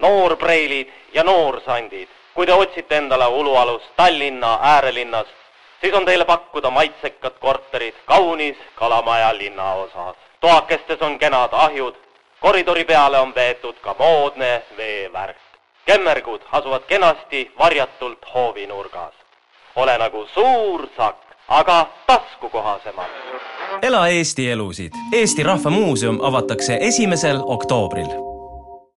noorpreilid ja noorsandid. kui te otsite endale ulualust Tallinna äärelinnas, siis on teile pakkuda maitsekad korterid kaunis Kalamaja linnaosas. toakestes on kenad ahjud, koridori peale on veetud ka moodne veevärk. kemmergud asuvad kenasti varjatult hoovinurgas. ole nagu suur sakk, aga taskukohasemalt. ela Eesti elusid. Eesti Rahva Muuseum avatakse esimesel oktoobril.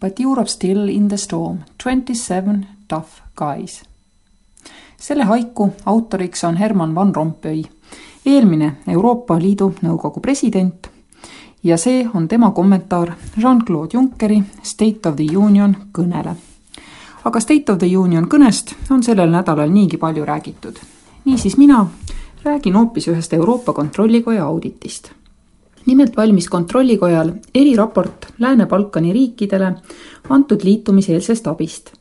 but Europe still in the storm, twenty seven tough guys. selle haiku autoriks on Herman Van Rompuy, eelmine Euroopa Liidu Nõukogu president ja see on tema kommentaar Jean-Claude Junckeri State of the Union kõnele. aga State of the Union kõnest on sellel nädalal niigi palju räägitud. niisiis mina räägin hoopis ühest Euroopa Kontrollikoja auditist. Nimelt valmis Kontrollikojal eriraport Lääne-Balkani riikidele antud liitumiseelsest abist.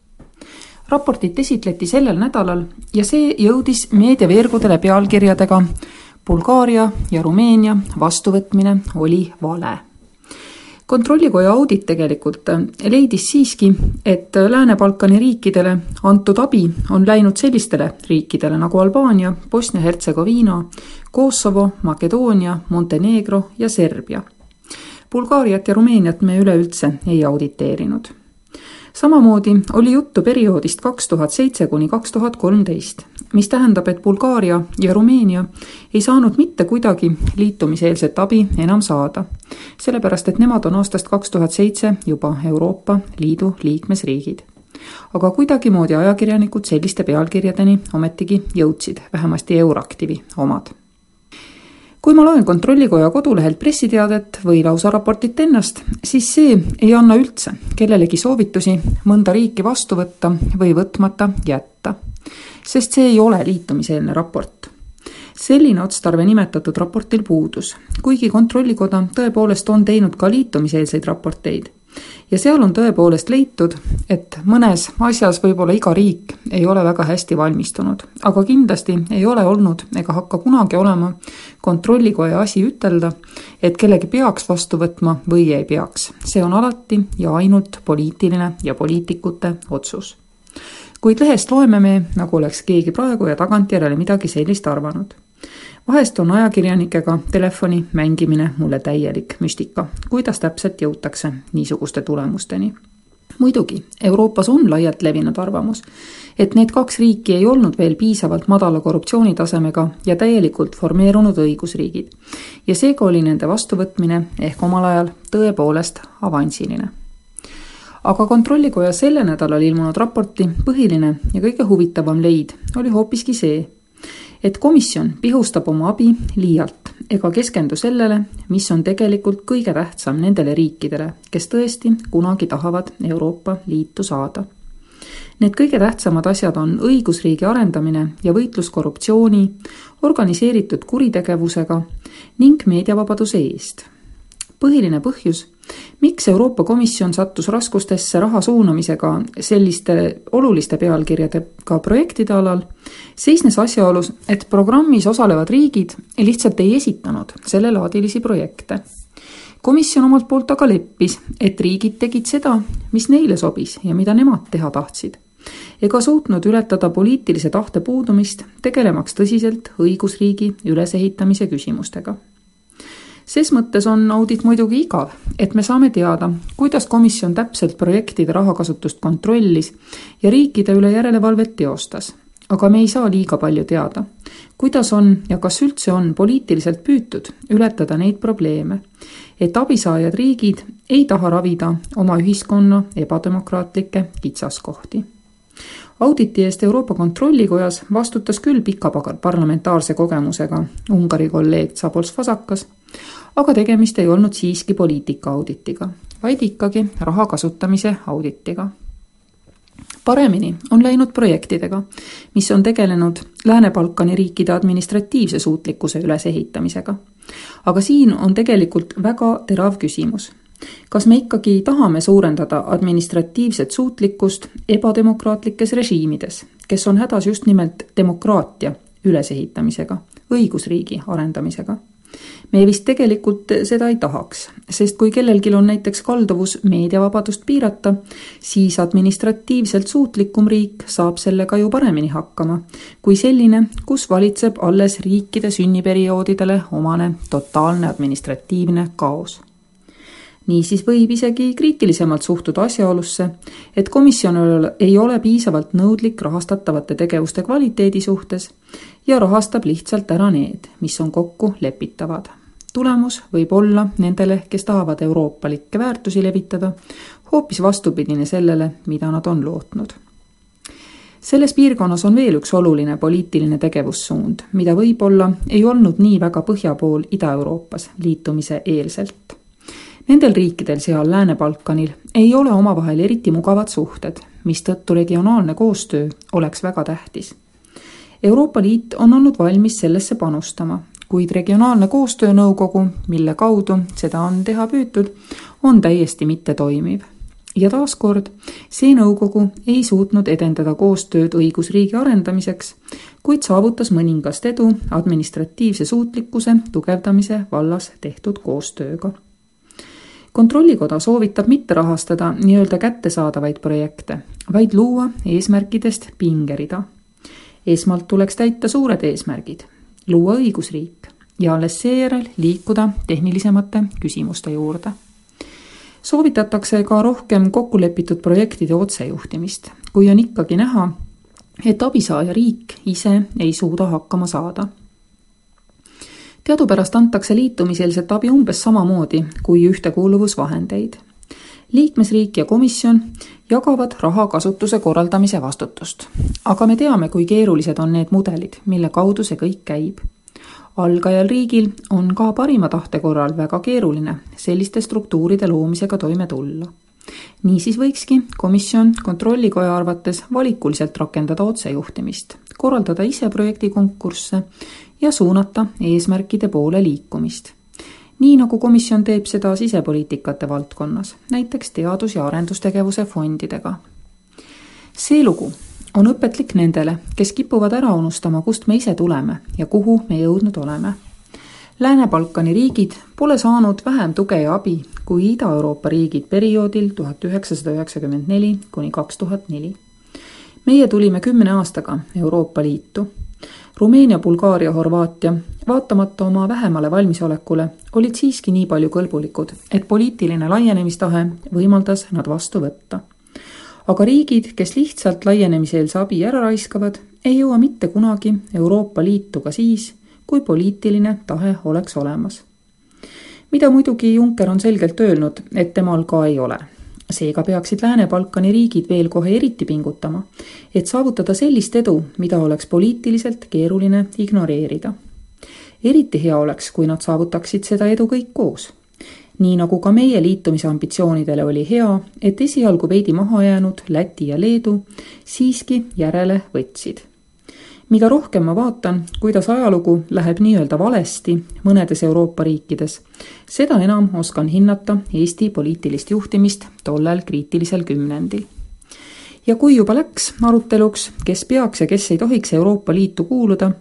raportit esitleti sellel nädalal ja see jõudis meediaveergudele pealkirjadega Bulgaaria ja Rumeenia vastuvõtmine oli vale kontrollikoja audit tegelikult äh, leidis siiski, et Lääne-Balkani riikidele antud abi on läinud sellistele riikidele nagu Albaania, Bosnia-Hertsegoviina, Kosovo, Makedoonia, Montenegro ja Serbia. Bulgaariat ja Rumeeniat me üleüldse ei auditeerinud samamoodi oli juttu perioodist kaks tuhat seitse kuni kaks tuhat kolmteist, mis tähendab, et Bulgaaria ja Rumeenia ei saanud mitte kuidagi liitumiseelset abi enam saada. sellepärast, et nemad on aastast kaks tuhat seitse juba Euroopa Liidu liikmesriigid. aga kuidagimoodi ajakirjanikud selliste pealkirjadeni ometigi jõudsid, vähemasti Euraktivi omad kui ma loen Kontrollikoja kodulehelt pressiteadet või lausa raportit ennast, siis see ei anna üldse kellelegi soovitusi mõnda riiki vastu võtta või võtmata jätta. sest see ei ole liitumiseelne raport. selline otstarve nimetatud raportil puudus, kuigi Kontrollikoda tõepoolest on teinud ka liitumiseelseid raporteid ja seal on tõepoolest leitud, et mõnes asjas võib-olla iga riik ei ole väga hästi valmistunud, aga kindlasti ei ole olnud ega hakka kunagi olema kontrollikoja asi ütelda, et kellegi peaks vastu võtma või ei peaks. see on alati ja ainult poliitiline ja poliitikute otsus. kuid lehest loeme me, nagu oleks keegi praegu ja tagantjärele midagi sellist arvanud vahest on ajakirjanikega telefoni mängimine mulle täielik müstika, kuidas täpselt jõutakse niisuguste tulemusteni. muidugi, Euroopas on laialt levinud arvamus, et need kaks riiki ei olnud veel piisavalt madala korruptsioonitasemega ja täielikult formeerunud õigusriigid. ja seega oli nende vastuvõtmine ehk omal ajal tõepoolest avansiline aga Kontrollikoja selle nädalal ilmunud raporti põhiline ja kõige huvitavam leid oli hoopiski see, et komisjon pihustab oma abi liialt ega keskendu sellele, mis on tegelikult kõige tähtsam nendele riikidele, kes tõesti kunagi tahavad Euroopa Liitu saada. Need kõige tähtsamad asjad on õigusriigi arendamine ja võitlus korruptsiooni, organiseeritud kuritegevusega ning meediavabaduse eest. põhiline põhjus miks Euroopa Komisjon sattus raskustesse raha suunamisega selliste oluliste pealkirjadega projektide alal, seisnes asjaolus, et programmis osalevad riigid lihtsalt ei esitanud sellelaadilisi projekte. komisjon omalt poolt aga leppis, et riigid tegid seda, mis neile sobis ja mida nemad teha tahtsid. Ega suutnud ületada poliitilise tahte puudumist, tegelemaks tõsiselt õigusriigi ülesehitamise küsimustega ses mõttes on audit muidugi igav, et me saame teada, kuidas komisjon täpselt projektide rahakasutust kontrollis ja riikide üle järelevalvet teostas. aga me ei saa liiga palju teada, kuidas on ja kas üldse on poliitiliselt püütud ületada neid probleeme, et abisaajad riigid ei taha ravida oma ühiskonna ebademokraatlikke kitsaskohti auditi eest Euroopa Kontrollikojas vastutas küll pika parlamentaarse kogemusega Ungari kolleeg Zabols Fasakas, aga tegemist ei olnud siiski poliitika auditiga, vaid ikkagi raha kasutamise auditiga. paremini on läinud projektidega, mis on tegelenud Lääne-Balkani riikide administratiivse suutlikkuse ülesehitamisega. aga siin on tegelikult väga terav küsimus. kas me ikkagi tahame suurendada administratiivset suutlikkust ebademokraatlikes režiimides, kes on hädas just nimelt demokraatia ülesehitamisega, õigusriigi arendamisega me vist tegelikult seda ei tahaks, sest kui kellelgi on näiteks kalduvus meediavabadust piirata, siis administratiivselt suutlikum riik saab sellega ju paremini hakkama kui selline, kus valitseb alles riikide sünniperioodidele omane totaalne administratiivne kaos niisiis võib isegi kriitilisemalt suhtuda asjaolusse, et komisjon ei ole piisavalt nõudlik rahastatavate tegevuste kvaliteedi suhtes ja rahastab lihtsalt ära need, mis on kokku lepitavad. tulemus võib olla nendele, kes tahavad euroopalikke väärtusi levitada, hoopis vastupidine sellele, mida nad on lootnud selles piirkonnas on veel üks oluline poliitiline tegevussuund, mida võib-olla ei olnud nii väga põhja pool Ida-Euroopas liitumise eelselt Nendel riikidel seal Lääne-Balkanil ei ole omavahel eriti mugavad suhted, mistõttu regionaalne koostöö oleks väga tähtis. Euroopa Liit on olnud valmis sellesse panustama, kuid Regionaalne Koostöönõukogu, mille kaudu seda on teha püütud, on täiesti mittetoimiv. ja taaskord, see nõukogu ei suutnud edendada koostööd õigusriigi arendamiseks, kuid saavutas mõningast edu administratiivse suutlikkuse tugevdamise vallas tehtud koostööga kontrollikoda soovitab mitte rahastada nii-öelda kättesaadavaid projekte, vaid luua eesmärkidest pingerida. esmalt tuleks täita suured eesmärgid, luua õigusriik ja alles seejärel liikuda tehnilisemate küsimuste juurde. soovitatakse ka rohkem kokkulepitud projektide otsejuhtimist, kui on ikkagi näha, et abisaaja riik ise ei suuda hakkama saada teadupärast antakse liitumiseelset abi umbes samamoodi kui ühtekuuluvusvahendeid. liikmesriik ja komisjon jagavad raha kasutuse korraldamise vastutust. aga me teame, kui keerulised on need mudelid, mille kaudu see kõik käib. algajal riigil on ka parima tahte korral väga keeruline selliste struktuuride loomisega toime tulla niisiis võikski komisjon kontrollikoja arvates valikuliselt rakendada otsejuhtimist, korraldada ise projektikonkursse ja suunata eesmärkide poole liikumist. nii nagu komisjon teeb seda sisepoliitikate valdkonnas, näiteks teadus- ja arendustegevuse fondidega. see lugu on õpetlik nendele, kes kipuvad ära unustama, kust me ise tuleme ja kuhu me jõudnud oleme. Lääne-Balkani riigid pole saanud vähem tuge ja abi kui Ida-Euroopa riigid perioodil tuhat üheksasada üheksakümmend neli kuni kaks tuhat neli. meie tulime kümne aastaga Euroopa Liitu Rumeenia, Bulgaaria, Horvaatia, vaatamata oma vähemale valmisolekule, olid siiski nii palju kõlbulikud, et poliitiline laienemistahe võimaldas nad vastu võtta. aga riigid, kes lihtsalt laienemiseelse abi ära raiskavad, ei jõua mitte kunagi Euroopa Liitu ka siis, kui poliitiline tahe oleks olemas. mida muidugi Juncker on selgelt öelnud, et temal ka ei ole seega peaksid Lääne-Balkani riigid veel kohe eriti pingutama, et saavutada sellist edu, mida oleks poliitiliselt keeruline ignoreerida. eriti hea oleks, kui nad saavutaksid seda edu kõik koos. nii nagu ka meie liitumisambitsioonidele oli hea, et esialgu veidi maha jäänud Läti ja Leedu siiski järele võtsid mida rohkem ma vaatan, kuidas ajalugu läheb nii-öelda valesti mõnedes Euroopa riikides, seda enam oskan hinnata Eesti poliitilist juhtimist tollel kriitilisel kümnendil. ja kui juba läks aruteluks, kes peaks ja kes ei tohiks Euroopa Liitu kuuluda,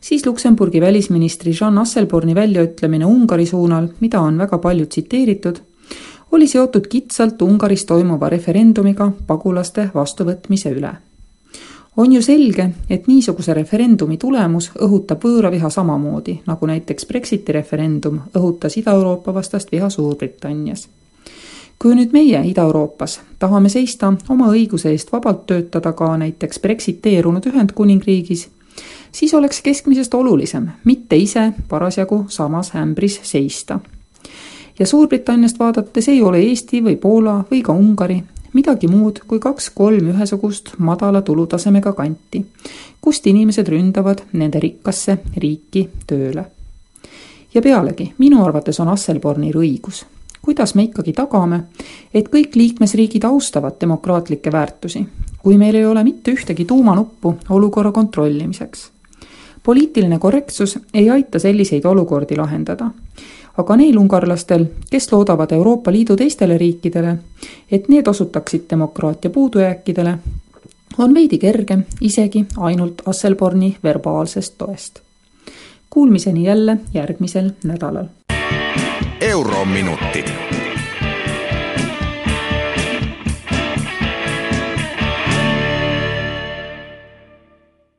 siis Luksemburgi välisministri Jean Asselborni väljaütlemine Ungari suunal, mida on väga palju tsiteeritud, oli seotud kitsalt Ungaris toimuva referendumiga pagulaste vastuvõtmise üle on ju selge, et niisuguse referendumi tulemus õhutab võõraviha samamoodi, nagu näiteks Brexiti referendum õhutas Ida-Euroopa vastast viha Suurbritannias. kui nüüd meie Ida-Euroopas tahame seista oma õiguse eest vabalt töötada ka näiteks Brexiteerunud Ühendkuningriigis, siis oleks keskmisest olulisem mitte ise parasjagu samas ämbris seista ja Suurbritanniast vaadates ei ole Eesti või Poola või ka Ungari midagi muud kui kaks-kolm ühesugust madala tulutasemega kanti, kust inimesed ründavad nende rikkasse riiki tööle. ja pealegi, minu arvates on Asselbornil õigus. kuidas me ikkagi tagame, et kõik liikmesriigid austavad demokraatlikke väärtusi, kui meil ei ole mitte ühtegi tuumanuppu olukorra kontrollimiseks. poliitiline korrektsus ei aita selliseid olukordi lahendada aga neil ungarlastel, kes loodavad Euroopa Liidu teistele riikidele, et need osutaksid demokraatia puudujääkidele, on veidi kergem isegi ainult Asselborni verbaalsest toest. Kuulmiseni jälle järgmisel nädalal. eurominutid